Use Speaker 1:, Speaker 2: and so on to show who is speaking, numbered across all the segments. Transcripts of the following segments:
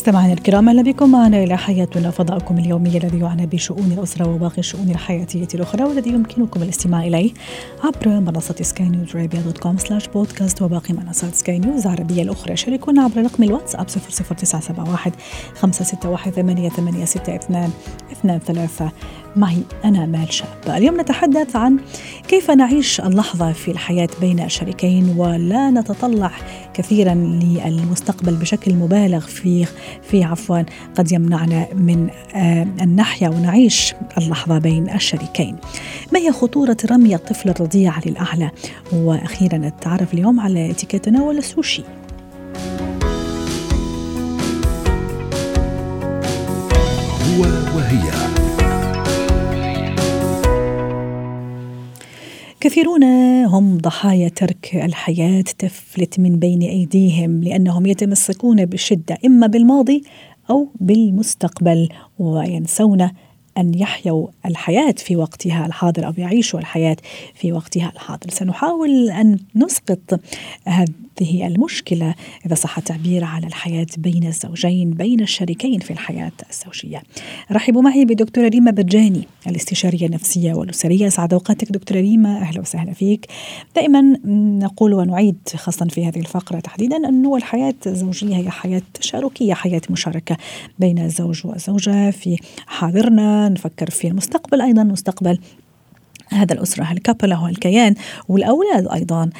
Speaker 1: مستمعينا الكرام أهلا بكم. معنا إلى حياتنا فضاؤكم اليومي الذي يعنى بشؤون الأسرة وباقي الشؤون الحياتية الأخرى والذي يمكنكم الاستماع إليه عبر منصة سكاي نيوز dot com slash podcast وباقي منصات سكاي نيوز العربية الأخرى. شاركونا عبر رقم الواتساب 00971 561 8862 23 معي أنا مال شاب. اليوم نتحدث عن كيف نعيش اللحظة في الحياة بين الشريكين ولا نتطلع كثيرا للمستقبل بشكل مبالغ فيه؟ في عفوا قد يمنعنا من آه، أن نحيا ونعيش اللحظة بين الشريكين. ما هي خطورة رمي الطفل الرضيع للأعلى؟ وأخيرا نتعرف اليوم على اتيكيت تناول السوشي
Speaker 2: هو وهي.
Speaker 1: كثيرون هم ضحايا ترك الحياة تفلت من بين أيديهم لأنهم يتمسكون بشدة إما بالماضي أو بالمستقبل وينسون أن يحيوا الحياة في وقتها الحاضر أو يعيشوا الحياة في وقتها الحاضر. سنحاول أن نسقط هذه المشكلة إذا صح التعبير على الحياة بين الزوجين بين الشريكين في الحياة الزوجية. رحبوا معي بدكتورة ريما برجاني الاستشارية النفسية والأسرية. سعد أوقاتك دكتورة ريما. أهلا وسهلا فيك. دائما نقول ونعيد خاصة في هذه الفقرة تحديدا أنه الحياة الزوجية هي حياة تشاركية حياة مشاركة بين الزوج والزوجة. في حاضرنا نفكر في المستقبل أيضا مستقبل هذا الأسرة الكابل هو الكيان والأولاد أيضا.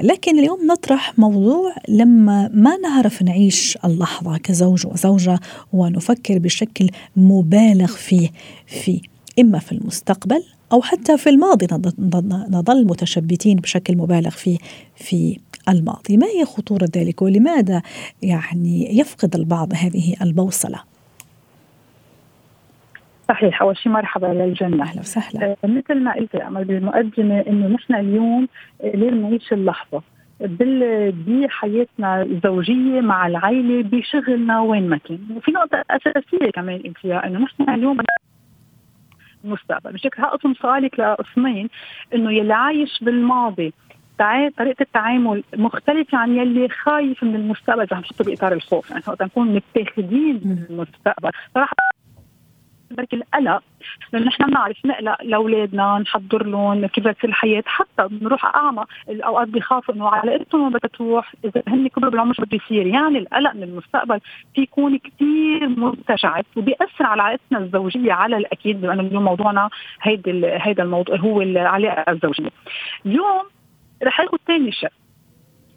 Speaker 1: لكن اليوم نطرح موضوع لما ما نعرف نعيش اللحظة كزوج وزوجة ونفكر بشكل مبالغ فيه في إما في المستقبل أو حتى في الماضي نظل متشبتين بشكل مبالغ فيه في الماضي. ما هي خطورة ذلك ولماذا يعني يفقد البعض هذه البوصلة؟
Speaker 3: صحيح. أول شيء مرحبا للجنه
Speaker 1: أهلا وسهلا. آه
Speaker 3: مثل ما قلت امل بالمقدمة إنه نحن اليوم آه، لازم نعيش اللحظة. بحياتنا الزوجية مع العائله بشغلنا وين ما كان. وفي نقطة أساسية كمان قلت إنه نحن اليوم المستقبل. مش هيك هقسم سؤالك لقسمين إنه يلي عايش بالماضي طريقة التعامل مختلفة عن يلي خايف من المستقبل. إذا نحطه بإطار الخوف. يعني وقت نكون متاخدين من المستقبل صراحة بركي القلق لأنه نحن بنعرف نقلق لأولادنا نحضر لهم كيف تصير الحياة. حتى بنروح أعمى الأوقات بخافوا إنه علاقتهم بدها تروح. إذا هن كبروا بالعمر شو بده يصير؟ يعني القلق من المستقبل في يكون كثير متشعب وبيأثر على علاقتنا الزوجية على الأكيد لأنه اليوم موضوعنا هيدا هيدا الموضوع هو العلاقه الزوجية. اليوم رح آخذ ثاني شيء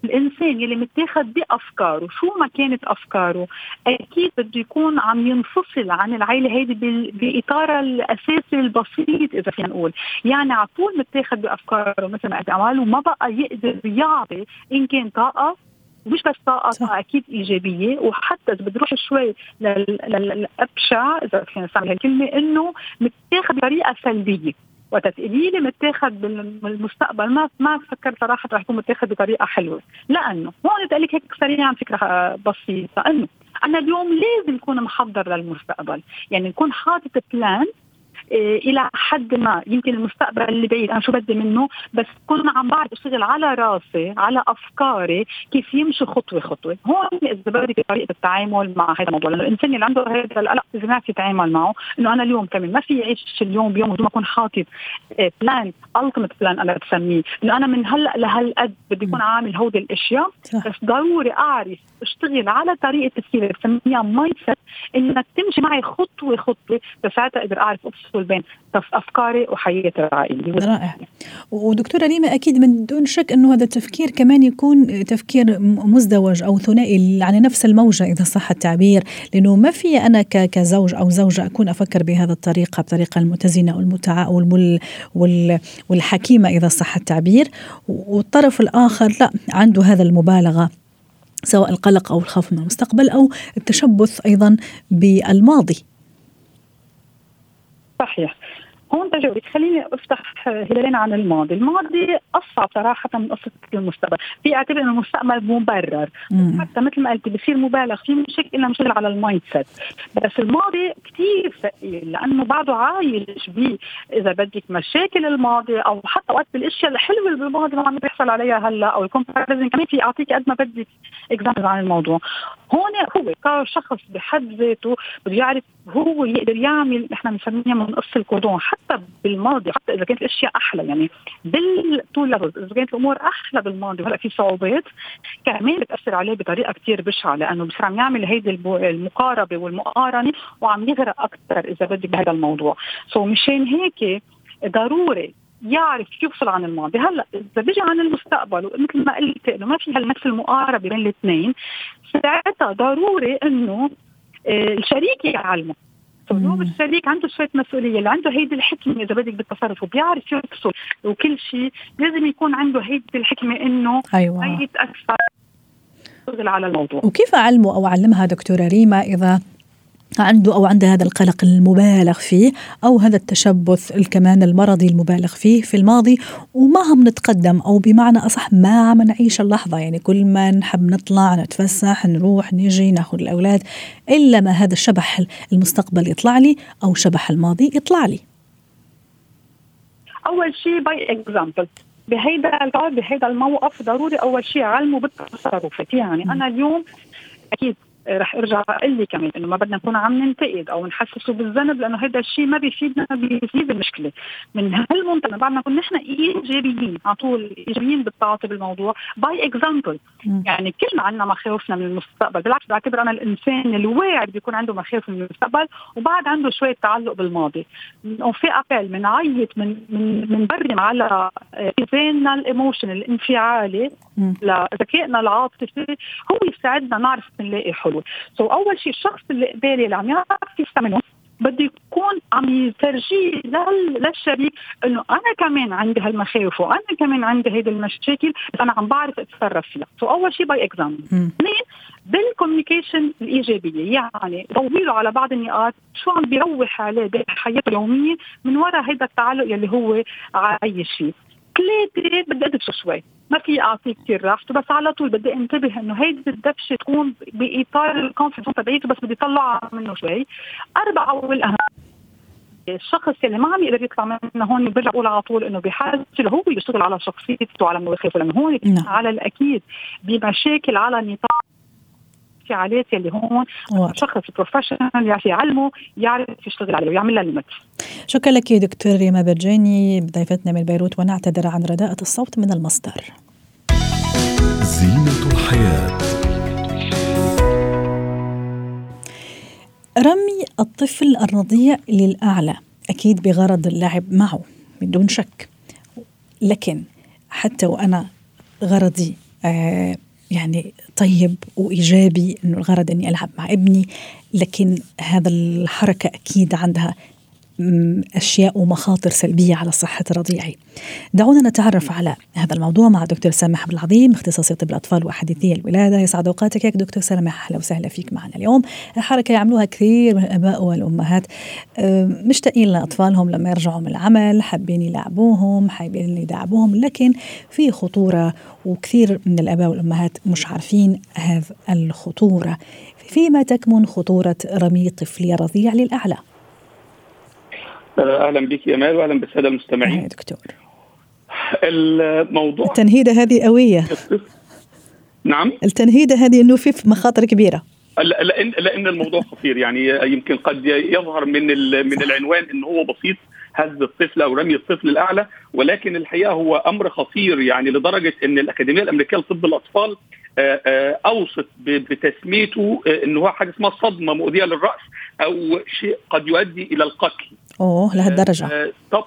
Speaker 3: الإنسان يلي متاخد بأفكاره شو ما كانت أفكاره أكيد بده يكون عم ينفصل عن العائله هيدي باطارها الاساسي البسيط إذا فينا نقول. يعني على طول متاخد بأفكاره مثل ما قال وما بقى يقدر يعطي إن كان طاقة مش بس طاقة صح. أكيد إيجابية. وحتى إذا بتروح شوي للأبشع إذا فينا نستعمل هالكلمة إنه متاخد بطريقة سلبية. وقت تقولي لي متاخذ بالمستقبل. ما ما فكرت صراحة رح يكون متاخذ بطريقة حلوة. لأنه هون بدي لك هيك سريعا فكرة بسيطة. انه أنا اليوم لازم اكون محضر للمستقبل. يعني نكون حاطط بلان إلى حد ما. يمكن المستقبل اللي بعيد أنا شو بدي منه؟ بس ما عم بعرف اشتغل على راسي على أفكاري كيف يمشي خطوة خطوة. هون إذا بدي طريقة التعامل مع هذا الموضوع لأنه الإنسان اللي عنده هذا القلق لازم يعرف يتعامل معه إنه أنا اليوم كمان ما في يعيش اليوم بيوم بدون ما أكون حاطط plan ultimate plan أنا بسميه إنه أنا من هلأ لهالقد بدي أكون عامل هودي الأشياء بس ضروري أعرف أشتغل على طريقة تفكيري بسميها mindset إنك تمشي معي خطوة خطوة بساعتها أقدر أعرف أفصل التواصل بين أفكاري وحياتي العائليه
Speaker 1: رائع. ودكتورة ريما أكيد من دون شك إنه هذا التفكير كمان يكون تفكير مزدوج أو ثنائي على نفس الموجة إذا صح التعبير لأنه ما في أنا كزوج أو زوجة أكون أفكر بهذه الطريقة بطريقة المتزنة والمتع وال والحكيمة إذا صح التعبير. والطرف الآخر لا عنده هذا المبالغة سواء القلق أو الخوف من المستقبل أو التشبث أيضا بالماضي.
Speaker 3: صحيح. هون تجربة. خليني أفتح هلالين عن الماضي، الماضي أصعب صراحة من قصة المستقبل، في أعتبر إنه المستقبل مبرر، حتى مثل ما قلتي بصير مبالغ فيه مشكلة الا مشكلة على ال mindset، بس الماضي كثير ثقيل لأنه بعده عايش ب إذا بدك مشاكل الماضي أو حتى وقت الاشياء الحلوة اللي بالماضي ما عم بيحصل عليها هلأ أو ال comparison كمان. في أعطيك قد ما بدك example عن الموضوع، هون هو كشخص بحد ذاته بده يعرف هو يقدر يعمل إحنا بنسميها من قص الكودون. حتى بالماضي حتى إذا كانت الأشياء أحلى يعني بالطول إذا كانت الأمور أحلى بالماضي وهلأ في صعوبات كمان بتأثر عليه بطريقة كثير بشعة لأنه بصير عم يعمل هيدي المقاربة والمقارنة وعم يغرق أكثر إذا بدك بهذا الموضوع. سو so مشان هيك ضروري يعرف يفصل عن الماضي. هلأ إذا بيجي عن المستقبل ومثل ما قلت إنه ما في هالنفس المقاربة بين الاثنين ساعتها ضروري إنه آه، الشريك يعلمه. اليوم الشريك عنده شوية مسؤولية. اللي عنده هيدي الحكمة إذا بدك بالتصرف وبيعرف يفصل وكل شيء لازم يكون عنده هيدي الحكمة إنه
Speaker 1: أيوة.
Speaker 3: ما يتأثر على الموضوع.
Speaker 1: وكيف أعلمه أو أعلمها دكتورة ريما إذا عنده أو عنده هذا القلق المبالغ فيه أو هذا التشبث كمان المرضي المبالغ فيه في الماضي وما عم نتقدم أو بمعنى أصح ما عم نعيش اللحظة. يعني كل ما نحب نطلع نتفسح نروح نجي ناخذ الأولاد إلا ما هذا الشبح المستقبل يطلع لي أو شبح الماضي يطلع لي.
Speaker 3: أول شيء by example بهيدا بهيدا الموقف ضروري أول شيء علمه بالتصرفات. يعني أنا اليوم أكيد رح ارجع أقول لي كمان إنه ما بدنا نكون عم ننتقد أو نحسسه بالذنب لأنه هذا الشيء ما بيفيدنا بيزيد المشكلة. من هالمنطلق بعد ما نكون نحن إيجابيين على طول إيجابيين بالتعاطي بالموضوع by example يعني كلنا عندنا مخاوفنا من المستقبل بالعكس بعتبر أنا الإنسان الواعي بيكون عنده مخاوف من المستقبل وبعد عنده شوية تعلق بالماضي. في ابل بنعيط من من بنبرم على ميزاننا الايموشن الانفعالي لذكائنا العاطفي. هو يساعدنا نعرف نلاقي حلول الحلول سو so, أول شيء الشخص اللي قبالي اللي عم يعرف يستعمله بده يكون عم يفرجيه للشريك إنه أنا كمان عندي هالمخاوف وأنا كمان عندي هيدي المشاكل بس أنا عم بعرف أتصرف فيها. سو so أول شيء باي اكزامبل اثنين بال communication الإيجابية. يعني ضوي له على بعض النقاط شو عم بيروح عليه بحياته اليومية من وراء هيدا التعلق يلي هو عايش فيه ثلاثة بدي أدفش شوي. ما في أعطيه كثير راحته بس على طول بدي انتبه إنه هيدي الدفشة تكون بإطار ال confidence تبعيته بس بدي طلع منه شوي أربعة والأهم الشخص اللي ما عم يقدر يطلع منه هون برجع بقول على طول إنه بحاجة هو يشتغل على شخصيته على مواقفه لأنه هون نعم. على الأكيد بمشاكل على نطاق الفعاليات اللي هون شخص professional يعرف يعلمه يعرف يشتغل عليه ويعمل لها limit
Speaker 1: شكرا لك دكتور ريما برجاني. ضيفتنا من بيروت ونعتذر عن رداءة الصوت من المصدر.
Speaker 2: زينة الحياة.
Speaker 1: رمي الطفل الرضيع للأعلى. أكيد بغرض اللعب معه بدون شك. لكن حتى وأنا غرضي آه يعني طيب وإيجابي إنه الغرض إني ألعب مع ابني لكن هذا الحركة أكيد عندها أشياء ومخاطر سلبية على صحة رضيعي. دعونا نتعرف على هذا الموضوع مع دكتور سامح عبد العظيم اختصاصي طب الأطفال وحديثي الولادة يسعد أوقاتك يا دكتور سامح أهلا وسهلا فيك معنا اليوم. حركه يعملوها كثير من الآباء والأمهات مشتاقين لأطفالهم لما يرجعوا من العمل حابين يلعبوهم حابين يدعبوهم لكن في خطورة وكثير من الآباء والأمهات مش عارفين هذه الخطورة. فيما تكمن خطورة رمي طفلي رضيع للأعلى؟
Speaker 4: أهلا بك يا مال واهلا بالسادة المستمعين.
Speaker 1: يا دكتور.
Speaker 4: الموضوع
Speaker 1: التنهيدة هذه قوية.
Speaker 4: نعم؟
Speaker 1: التنهيدة هذه إنه في مخاطر كبيرة.
Speaker 4: لأن لأن الموضوع خطير يعني يمكن قد يظهر من من العنوان إنه هو بسيط هز الطفل أو رمي الطفل الاعلى ولكن الحقيقة هو أمر خطير يعني لدرجة إن الأكاديمية الأمريكية لطب الأطفال أوصت بتسميته انه هو حاجة اسمها صدمة مؤذية للرأس أو شيء قد يؤدي إلى القتل.
Speaker 1: أوه لهالدرجه
Speaker 4: طب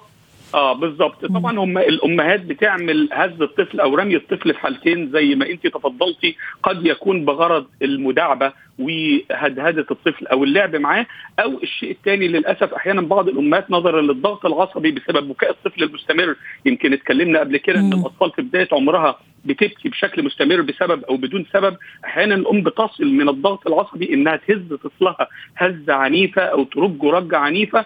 Speaker 4: آه بالظبط. طبعا هم الأمهات بتعمل هز الطفل أو رمي الطفل في حالتين زي ما أنت تفضلتي. قد يكون بغرض المداعبة وهدهدة الطفل أو اللعب معاه أو الشيء الثاني للأسف أحيانا بعض الأمهات نظرا للضغط العصبي بسبب بكاء الطفل المستمر. يمكن اتكلمنا قبل كده إن الأطفال في بداية عمرها بتبكي بشكل مستمر بسبب أو بدون سبب أحيانا الام بتصل من الضغط العصبي إنها تهز طفلها هزة عنيفة أو ترج رجة عنيفة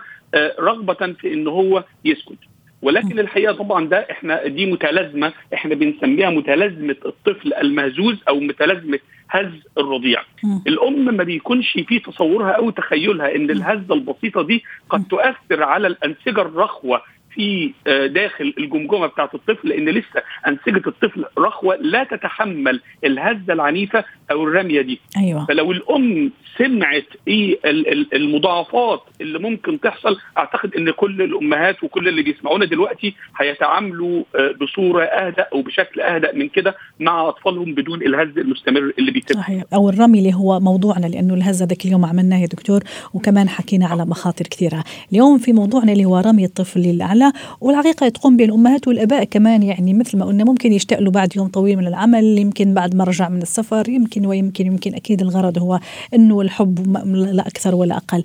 Speaker 4: رغبة في إن هو يسكت. ولكن الحقيقة طبعا ده إحنا دي متلازمة إحنا بنسميها متلازمة الطفل المهزوز أو متلازمة هز الرضيع. الأم ما بيكونش في تصورها أو تخيلها إن الهزة البسيطة دي قد تؤثر على الأنسجة الرخوة في آه، داخل الجمجمة بتاعه الطفل لأن لسه أنسجة الطفل رخوة لا تتحمل الهزة العنيفة أو الرمية دي.
Speaker 1: أيوة.
Speaker 4: فلو الأم سمعت إيه المضاعفات اللي ممكن تحصل أعتقد إن كل الأمهات وكل اللي بيسمعونا دلوقتي هيتعاملوا آه، بصورة اهدى أو بشكل اهدى من كده مع أطفالهم بدون الهز المستمر اللي بيتم.
Speaker 1: صحيح. أو الرمي اللي هو موضوعنا لأنه الهزه ذاك اليوم عملناه يا دكتور وكمان حكينا على مخاطر كثيرة. اليوم في موضوعنا اللي هو رمي الطفل للاعلى والحقيقة تقوم به الأمهات والآباء كمان. يعني مثل ما قلنا ممكن يشتغلوا بعد يوم طويل من العمل يمكن بعد ما رجع من السفر يمكن ويمكن يمكن أكيد الغرض هو إنه الحب لا أكثر ولا أقل.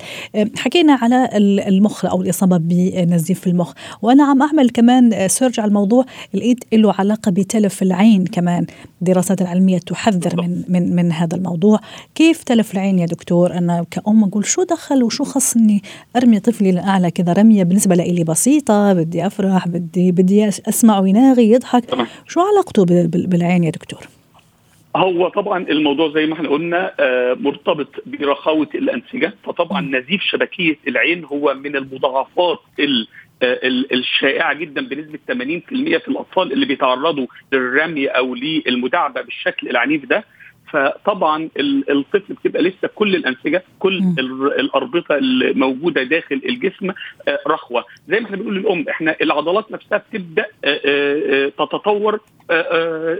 Speaker 1: حكينا على المخ أو الإصابة بنزيف المخ. وأنا عم أعمل كمان سيرج على الموضوع لقيت له علاقة بتلف العين كمان. الدراسات العلمية تحذر من من من هذا الموضوع. كيف تلف العين يا دكتور؟ أنا كأم أقول شو دخل وشو خصني؟ أرمي طفلي لأعلى كذا رمية بالنسبة لي بسيطة. بدي أفرح بدي بدي اسمعه يناغي يضحك. شو علاقته بالعين يا دكتور؟
Speaker 4: هو طبعا الموضوع زي ما إحنا قلنا آه، مرتبط برخاوة الأنسجة. فطبعا نزيف شبكية العين هو من المضاعفات آه، الشائعة جدا بنسبة 80% في الأطفال اللي بيتعرضوا للرمي أو للمداعبة بالشكل العنيف ده. فطبعا الطفل بتبقى لسه كل الأنسجة كل الأربطة الموجودة داخل الجسم آه، رخوة. زي ما إحنا بنقول للأم إحنا العضلات نفسها بتبدأ آه، آه، تتطور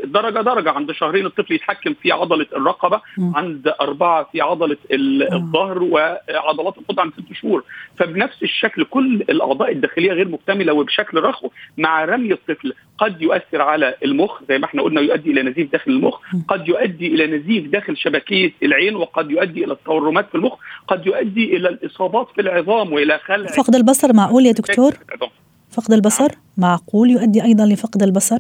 Speaker 4: درجه درجة عند شهرين الطفل يتحكم في عضلة الرقبة عند أربعة في عضلة الظهر وعضلات القدر عند ست شهور. فبنفس الشكل كل الأعضاء الداخلية غير مكتملة وبشكل رخو مع رمي الطفل قد يؤثر على المخ زي ما إحنا قلنا يؤدي إلى نزيف داخل المخ قد يؤدي إلى نزيف داخل شبكية العين وقد يؤدي إلى التورمات في المخ قد يؤدي إلى الإصابات في العظام وإلى خلع
Speaker 1: فقد البصر معقول يا دكتور؟ فقد البصر معقول يؤدي أيضا لفقد البصر؟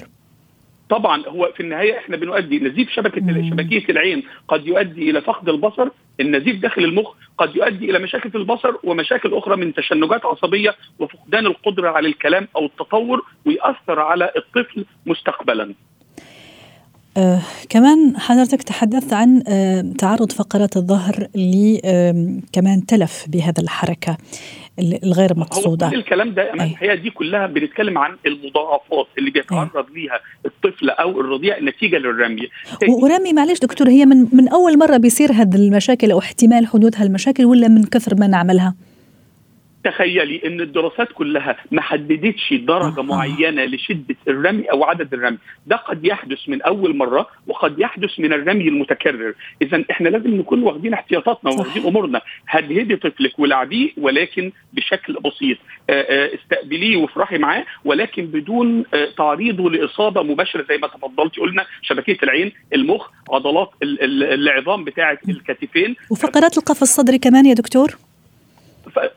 Speaker 4: طبعا هو في النهاية إحنا بنؤدي نزيف شبكة مم. شبكية العين قد يؤدي إلى فقد البصر النزيف داخل المخ قد يؤدي إلى مشاكل في البصر ومشاكل أخرى من تشنجات عصبية وفقدان القدرة على الكلام أو التطور ويأثر على الطفل مستقبلا
Speaker 1: آه كمان حضرتك تحدثت عن آه تعرض فقرات الظهر ل آه كمان تلف بهذا الحركة الغير مقصودة.
Speaker 4: هو الكلام ده هي دي كلها بنتكلم عن المضاعفات اللي بيتعرض ليها الطفل أو الرضيع نتيجة للرمي.
Speaker 1: ورمي معلش دكتور هي من, من أول مرة بيصير هذه المشاكل أو احتمال حدوث هالمشاكل ولا من كثر ما نعملها؟
Speaker 4: تخيلي إن الدراسات كلها ما حددتش درجة آه. معينة لشدة الرمي أو عدد الرمي. ده قد يحدث من أول مرة وقد يحدث من الرمي المتكرر. اذا إحنا لازم نكون واخدين احتياطاتنا واخدين أمورنا. هدهدي طفلك ولعبيه ولكن بشكل بسيط. آه، آه، استقبليه وافرحي معاه ولكن بدون تعريضه لإصابة مباشرة زي ما تفضلتي قلنا. شبكية العين المخ عضلات العظام بتاعة الكتفين.
Speaker 1: وفقرات القفص الصدري كمان يا دكتور؟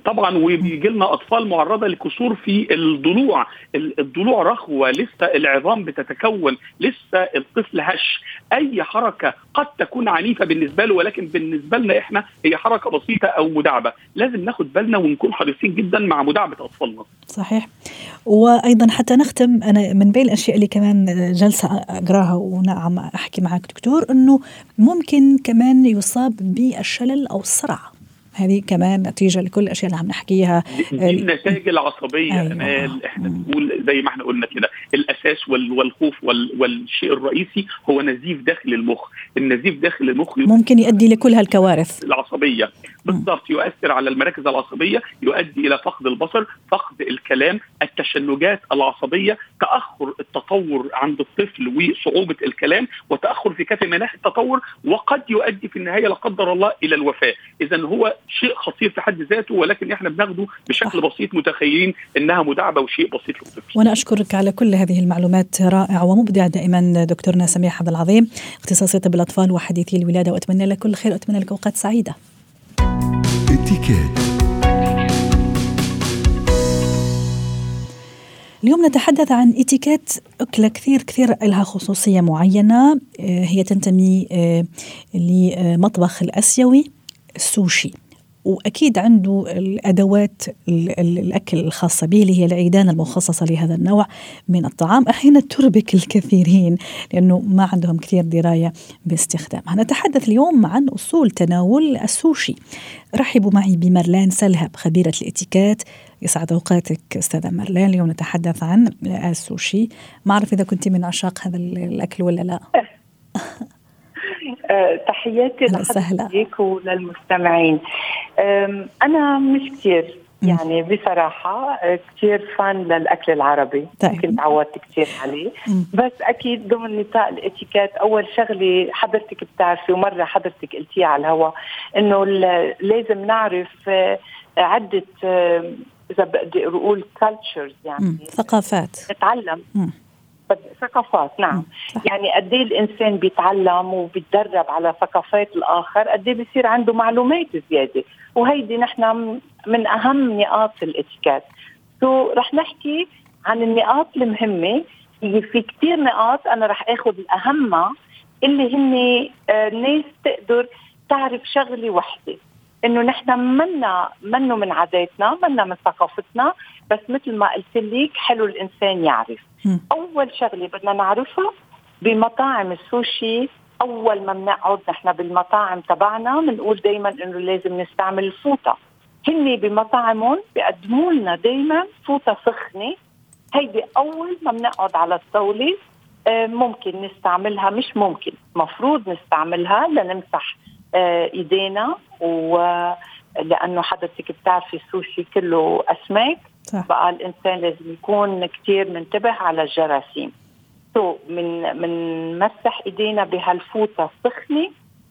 Speaker 4: طبعا وبيجي لنا أطفال معرضة لكسور في الضلوع. الضلوع رخوه لسه العظام بتتكون لسه الطفل هش. أي حركة قد تكون عنيفة بالنسبة له ولكن بالنسبة لنا إحنا هي حركة بسيطة أو مداعبة. لازم ناخد بالنا ونكون حريصين جدا مع مداعبة أطفالنا.
Speaker 1: صحيح. وأيضا حتى نختم أنا من بين الأشياء اللي كمان جلسة أقراها ونعم أحكي معك دكتور إنه ممكن كمان يصاب بالشلل أو الصرع. هذه كمان نتيجة لكل الأشياء اللي عم نحكيها.
Speaker 4: دي النتائج العصبية أيوة. امال إحنا بنقول زي ما إحنا قلنا كده الأساس والخوف والشيء الرئيسي هو نزيف داخل المخ. النزيف داخل المخ
Speaker 1: ممكن يؤدي لكل هالكوارث.
Speaker 4: العصبية. بالضبط يؤثر على المراكز العصبية يؤدي إلى فقد البصر فقد الكلام التشنجات العصبية تأخر التطور عند الطفل وصعوبة الكلام وتأخر في كافه مناحي التطور وقد يؤدي في النهاية لا قدر الله إلى الوفاة. اذا هو شيء خطير في حد ذاته ولكن إحنا بناخده بشكل بسيط متخيلين إنها مداعبة وشيء بسيط للطفل
Speaker 1: وأنا أشكرك على كل هذه المعلومات رائعة ومبدعة دائما دكتورنا سميح عبد العظيم اختصاصي طب الأطفال وحديثي الولادة وأتمنى لك كل خير وأتمنى لك أوقات سعيدة. اليوم نتحدث عن اتيكيت أكلة كثير كثير لها خصوصية معينة آه، هي تنتمي آه، لمطبخ الآسيوي السوشي وأكيد عنده الأدوات الأكل الخاصة به اللي هي العيدان المخصصة لهذا النوع من الطعام أحيانا تربك الكثيرين لأنه ما عندهم كثير دراية باستخدامها. نتحدث اليوم عن أصول تناول السوشي. رحبوا معي بمرلان سلهب خبيرة الإتيكات. يسعد أوقاتك أستاذة مرلان. اليوم نتحدث عن السوشي. ما أعرف إذا كنت من عشاق هذا الأكل ولا لا.
Speaker 5: تحياتي لحضرتك وللمستمعين أنا مش كثير يعني بصراحة أه، كثير فان للأكل العربي طيب. كنت تعودت كثير عليه. بس أكيد ضمن نطاق الإتيكيت أول شغلة حضرتك بتعرفي ومرة حضرتك قلتيها على الهواء إنه لازم نعرف أه، عدة إذا بدي أقول cultures يعني.
Speaker 1: ثقافات
Speaker 5: نتعلم. ثقافات نعم. صح. يعني قد إيه الإنسان بيتعلم وبيتدرب على ثقافات الآخر قد إيه بيصير عنده معلومات زيادة. وهيدي نحن من أهم نقاط الاتيكيت so رح نحكي عن النقاط المهمة. في كثير نقاط أنا رح آخذ الاهم اللي هن الناس آه، تقدر تعرف شغلة وحدة. إنه نحن منا منه من عاداتنا منا من ثقافتنا. بس مثل ما قلت لك حلو الإنسان يعرف. م. أول شغلة بدنا نعرفها بمطاعم السوشي أول ما بنقعد نحن بالمطاعم تبعنا بنقول دائما إنه لازم نستعمل الفوطه هن بمطاعمهم بيقدموا لنا دائما فوطة سخنة. هيدي أول ما بنقعد على الطاولة آه، ممكن نستعملها مش ممكن مفروض نستعملها لنمسح آه، إيدينا ولأنه حضرتك بتعرفي السوشي كله أسماك. صح. بقى الإنسان لازم يكون كثير منتبه على الجراثيم. سو من منمسح إيدينا بهالفوطة السخنه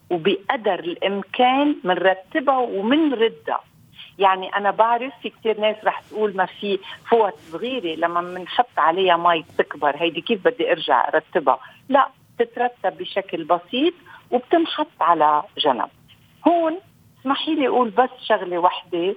Speaker 5: وبقدر الإمكان منرتبها ومنردها يعني أنا بعرف في كثير ناس رح تقول ما في فوط صغيرة لما بنحط عليها مي بتكبر هيدي كيف بدي أرجع ارتبها لا تترتب بشكل بسيط وبتنحط على جنب. هون اسمحي لي أقول بس شغلة وحدة.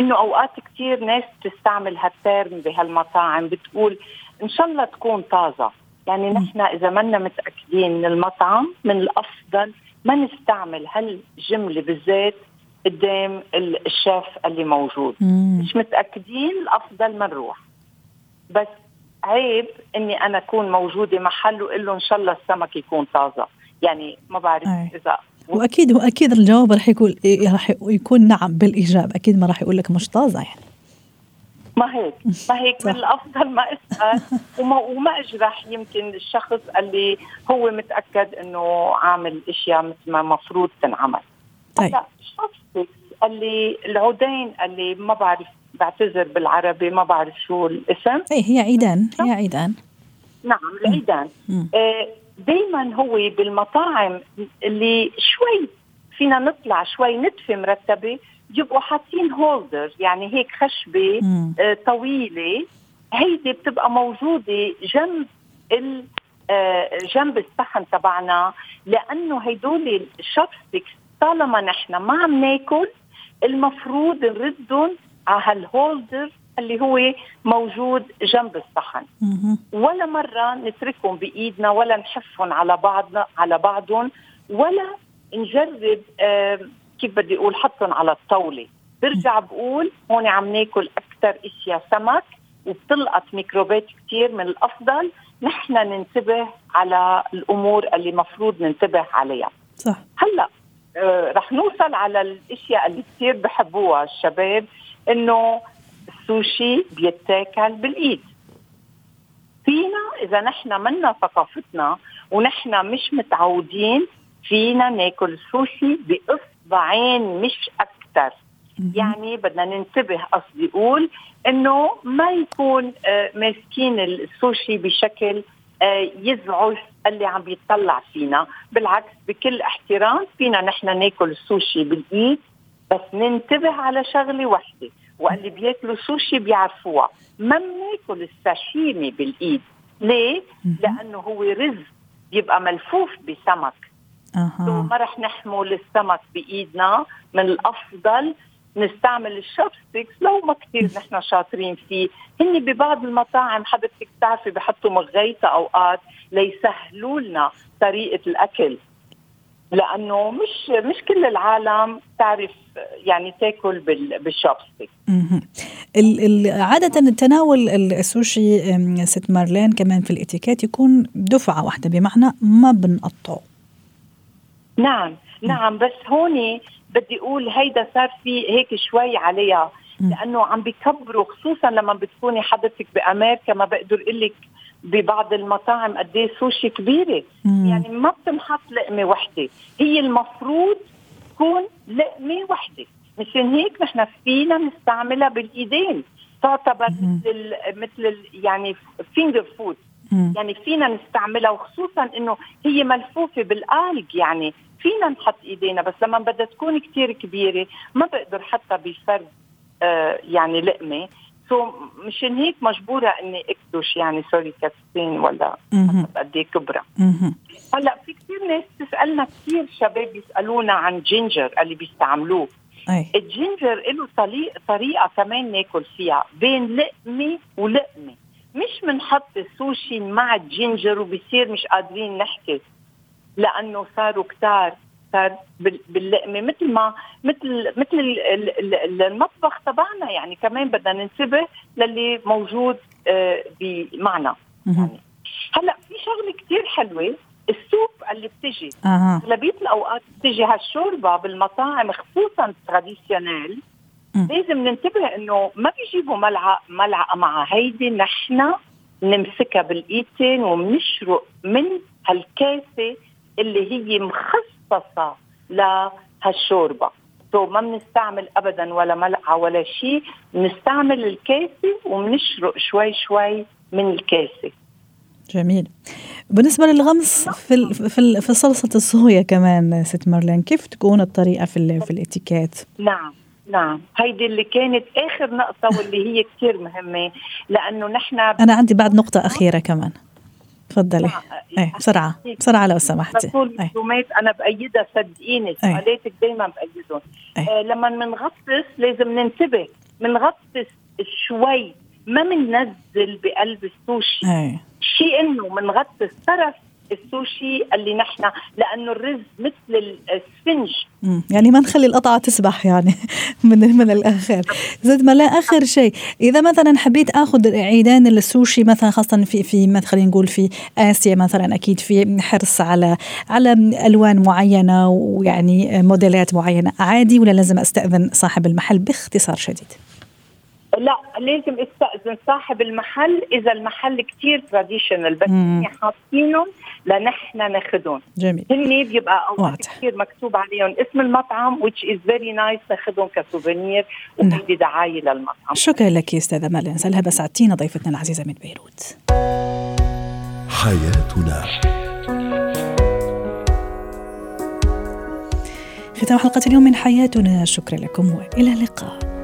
Speaker 5: إنه أوقات كثير ناس بتستعمل هالترم بهالمطاعم بتقول إن شاء الله تكون طازة. يعني نحن إذا منا متأكدين من المطعم من الأفضل ما نستعمل هالجملة بالذات قدام الشيف اللي موجود. مم. مش متأكدين الأفضل ما نروح. بس عيب إني أنا أكون موجودة محل واقول له إن شاء الله السمك يكون طازة. يعني ما بعرف أي. إذا
Speaker 1: واكيد وأكيد الجواب رح يكون رح يكون نعم بالإجابة. أكيد ما رح يقول لك مش طازة يعني.
Speaker 5: ما هيك. ما هيك. من الافضل ما أسأل وما وما أجرح. يمكن الشخص اللي هو متأكد إنه عامل أشياء مثل ما المفروض تنعمل. طيب. الشخص اللي العودين اللي ما بعرف بعتذر بالعربي ما بعرف شو الاسم.
Speaker 1: اي هي عيدان. هي عيدان.
Speaker 5: نعم العيدان. آه دائما هو بالمطاعم اللي شوي فينا نطلع شوي نتفه مرتبة يبقوا حاطين holder يعني هيك خشبة آه طويلة. هيدي بتبقى موجودة جنب ال آه جنب الصحن تبعنا لأنه هيدول ال chopsticks طالما نحن ما عم ناكل المفروض نردهم على هالهولدر اللي هو موجود جنب الصحن. ولا مرة نتركهم بإيدنا ولا نحفهم على بعضنا على بعضهم ولا نجرب كيف بدي أقول حطهم على الطاولة. برجع بقول هون عم ناكل أكثر إشياء سمك وبتلقط ميكروبات كثير من الأفضل. نحن ننتبه على الأمور اللي مفروض ننتبه عليها.
Speaker 1: صح.
Speaker 5: هلأ آه رح نوصل على الإشياء اللي كثير بحبوها الشباب إنه السوشي بيتاكل بالإيد. فينا إذا نحن منا ثقافتنا ونحن مش متعودين فينا ناكل سوشي باصبعين مش أكثر يعني بدنا ننتبه قصدي أقول إنه ما يكون آه ماسكين السوشي بشكل آه يزعج اللي عم بيطلع فينا. بالعكس بكل احترام فينا نحن ناكل السوشي بالإيد بس ننتبه على شغلة وحده واللي بياكلوا سوشي بيعرفوها. ما بناكل الساشيمي بالإيد. ليه؟ لأنه هو رز بيبقى ملفوف بسمك. أه. ما رح نحمل السمك بإيدنا من الأفضل نستعمل ال chopsticks. لو ما كثير نحن شاطرين فيه. هن ببعض المطاعم حضرتك بتعرفي بحطوا مغيطة أوقات ليسهلوا لنا طريقة الأكل. لأنه مش مش كل العالم تعرف يعني تاكل بالشوبستيك
Speaker 1: عادة تناول السوشي ست مارلين كمان في الإتيكيت يكون دفعة واحدة بمعنى ما بنقطعه.
Speaker 5: نعم نعم بس هون بدي أقول هيدا صار في هيك شوي عليها لأنه عم بيكبروا خصوصا لما بتكوني حضرتك بأمريكا ما بقدر أقول لك ببعض المطاعم قد إيه سوشي كبيرة. مم. يعني ما بتنحط لقمة وحدة. هي المفروض تكون لقمة وحدة. مشان هيك نحن فينا نستعملها بالإيدين. تعتبر مثل مثل يعني finger food يعني فينا نستعملها وخصوصا إنه هي ملفوفة بال algae يعني فينا نحط إيدينا بس لما بدها تكون كتير كبيرة ما بقدر حتى بفرد آه يعني لقمة. so مشان هيك مجبورة إني أكدش يعني sorry كاستين ولا قد إيه كبرى هلأ في كثير ناس تسالنا كثير شباب يسألونا عن ginger اللي بيستعملوه. أي. ال ginger له طريقه طريقة كمان ناكل فيها بين لقمة ولقمة. مش بنحط السوشي مع ال ginger وبصير مش قادرين نحكي لأنه صاروا كتار. صار باللقمة مثل ما مثل مثل المطبخ تبعنا. يعني كمان بدنا ننتبه للي موجود آه، بمعنا. يعني هلأ في شغلة كثير حلوة السوب اللي بتجي. أغلبية. الأوقات بتجي هالشوربة بالمطاعم خصوصا تراديشنال لازم ننتبه إنه ما بيجيبوا ملعقه ملعقة مع هيدي نحن نمسكها بالايدتين وبنشرق من هالكاسة اللي هي مخصصة لهالشوربه سو ما بنستعمل ابدا ولا ملعقة ولا شيء بنستعمل الكاسه وبنشرق شوي شوي من الكاسه
Speaker 1: جميل. بالنسبة للغمس في في في صلصة الصويا كمان ست مارلين كيف تكون الطريقة في في الإتيكيت؟
Speaker 5: نعم نعم. هيدي اللي كانت آخر نقطة واللي هي كثير مهمة لأنه نحن
Speaker 1: أنا عندي بعد نقطة أخيرة كمان. تفضلي إيه بسرعة بسرعة لو سمحتي
Speaker 5: المعلومات إيه. أنا بأيدها صدقيني. سؤالاتك دائما بأيدهم. آه لما بنغطس لازم ننتبه بنغطس شوي ما بننزل بقلب السوشي. شيء إنه بنغطس طرف السوشي اللي نحن لأنه الرز مثل السفنج.
Speaker 1: يعني ما نخلي القطعة تسبح يعني من من الآخر. زد ما لا آخر شيء. إذا مثلا حبيت آخذ عيدان السوشي مثلا خاصة في في خلينا نقول في آسيا مثلا أكيد في حرص على على ألوان معينة ويعني موديلات معينة. عادي ولا لازم أستأذن صاحب المحل باختصار شديد؟
Speaker 5: لا لازم استأذن صاحب المحل إذا المحل كثير traditional بس حاطينهم لنحن ناخذهم
Speaker 1: جميل.
Speaker 5: هن بيبقى اوقات كثير مكتوب عليهم اسم المطعم which is very nice ناخذهم ك souvenir وبدي دعاية للمطعم.
Speaker 1: شكرا لك أستاذة مالين سلهى بسعدتينا ضيفتنا العزيزة من بيروت. حياتنا. ختام حلقة اليوم من حياتنا. شكرا لكم وإلى اللقاء.